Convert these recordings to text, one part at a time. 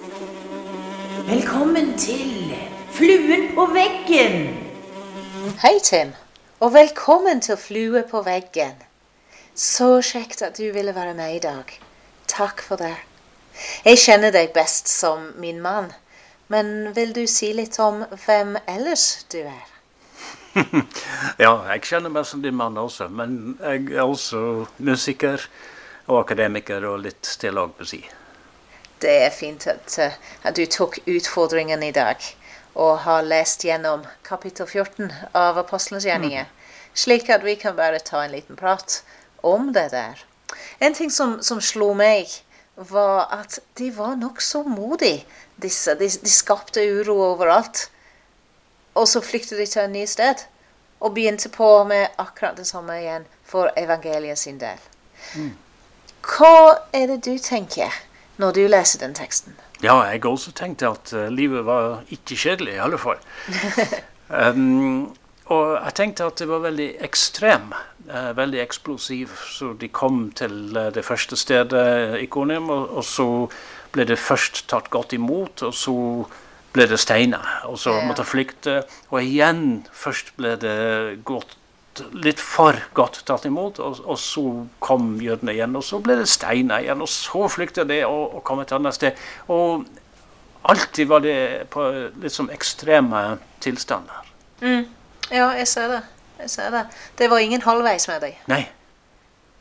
Velkommen til Fluen på veggen. Hei, Tim, og velkommen til Flue på veggen. Så kjekt at du ville være med i dag. Takk for det. Jeg kjenner deg best som min mann, men vil du si litt om hvem ellers du er? Ja, jeg kjenner meg som din mann også, men jeg er også musiker og akademiker og litt på si. Det er fint at, eh, at du tok utfordringen i dag og har lest gjennom kapittel 14 av Apostelens gjerninger, slik at vi kan bare ta en liten prat om det der. En ting som, som slo meg, var at de var nokså modige, disse. De, de skapte uro overalt. Og så flyktet de til en ny sted og begynte på med akkurat det samme igjen for evangeliet sin del. Hva er det du tenker når du leser den teksten? Ja, jeg også tenkte at eh, livet var ikke kjedelig, i alle fall. um, og jeg tenkte at det var veldig ekstrem, uh, veldig eksplosiv. Så de kom til eh, det første stedet, Ikonium, og, og så ble det først tatt godt imot, og så ble det steiner. og så måtte flykte. Og igjen først ble det gått litt for godt tatt imot, og, og så kom jødene igjen, og så ble det steiner igjen, og så flykta de og, og kom et annet sted. Og alltid var det på litt sånn ekstreme tilstander. Ja, jeg ser det. Jeg ser det. Det var ingen halvveis med deg. Nei.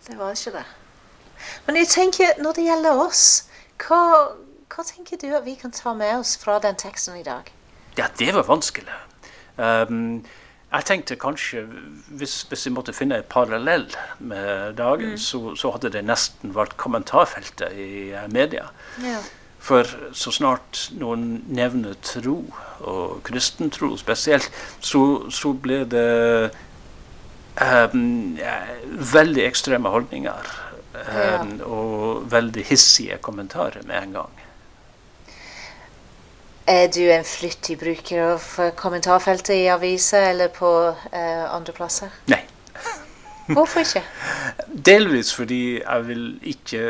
Det var ikke det. Men jeg tenker, når det gjelder oss, hva, hva tenker du at vi kan ta med oss fra den teksten i dag? Ja, det var vanskelig. Um, jeg tenkte kanskje, hvis, hvis jeg måtte finne et parallell med dagen, så, så hadde det nesten vært kommentarfeltet i eh, media. Ja. For så snart noen nevner tro, og kristentro spesielt, så, så ble det um, veldig ekstreme holdninger. Um, Og veldig hissige kommentarer med en gang. Er du en flyttig bruker av eh, kommentarfeltet i aviser eller på eh, andre plasser? Nei. Hvorfor ikke? Delvis fordi jeg vil ikke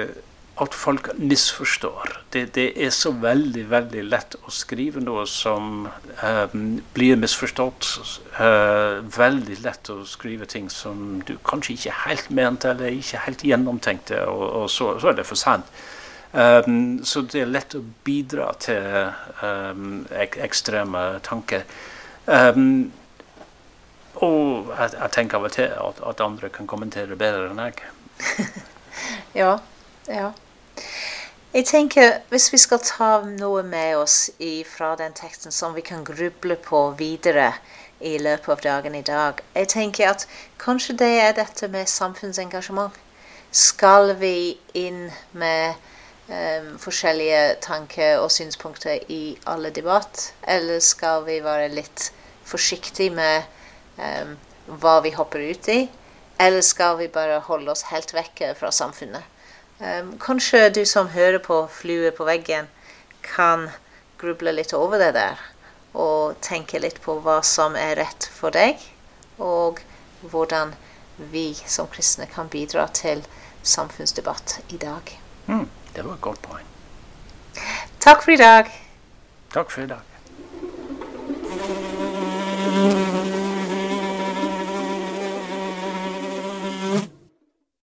at folk misforstår. Det, det er så veldig, veldig lett å skrive noe som eh, blir misforstått. Eh, veldig lett å skrive ting som du kanskje ikke helt mente eller ikke helt gjennomtenkte, og, og så, så er det for sent. Um, så det er lett å bidra til um, ek ekstreme tanker. Um, og jeg, jeg tenker av og til at, at andre kan kommentere bedre enn jeg. Ja, ja. Jeg tenker, hvis vi skal ta noe med oss fra den teksten som vi kan gruble på videre i løpet av dagen i dag, jeg tenker at kanskje det er dette med samfunnsengasjement. Skal vi inn med eh, forskjellige tanker og synspunkter i alle debatt, eller skal vi være litt forsiktige med eh, hva vi hopper ut i? Eller skal vi bare holde oss helt vekke fra samfunnet? Um, kanskje du som hører på Flue på veggen, kan gruble litt over det der. Og tenke litt på hva som er rett for deg, og hvordan vi som kristne kan bidra til samfunnsdebatt i dag. Mm, det var et godt poeng. Takk for i dag. Takk for i dag.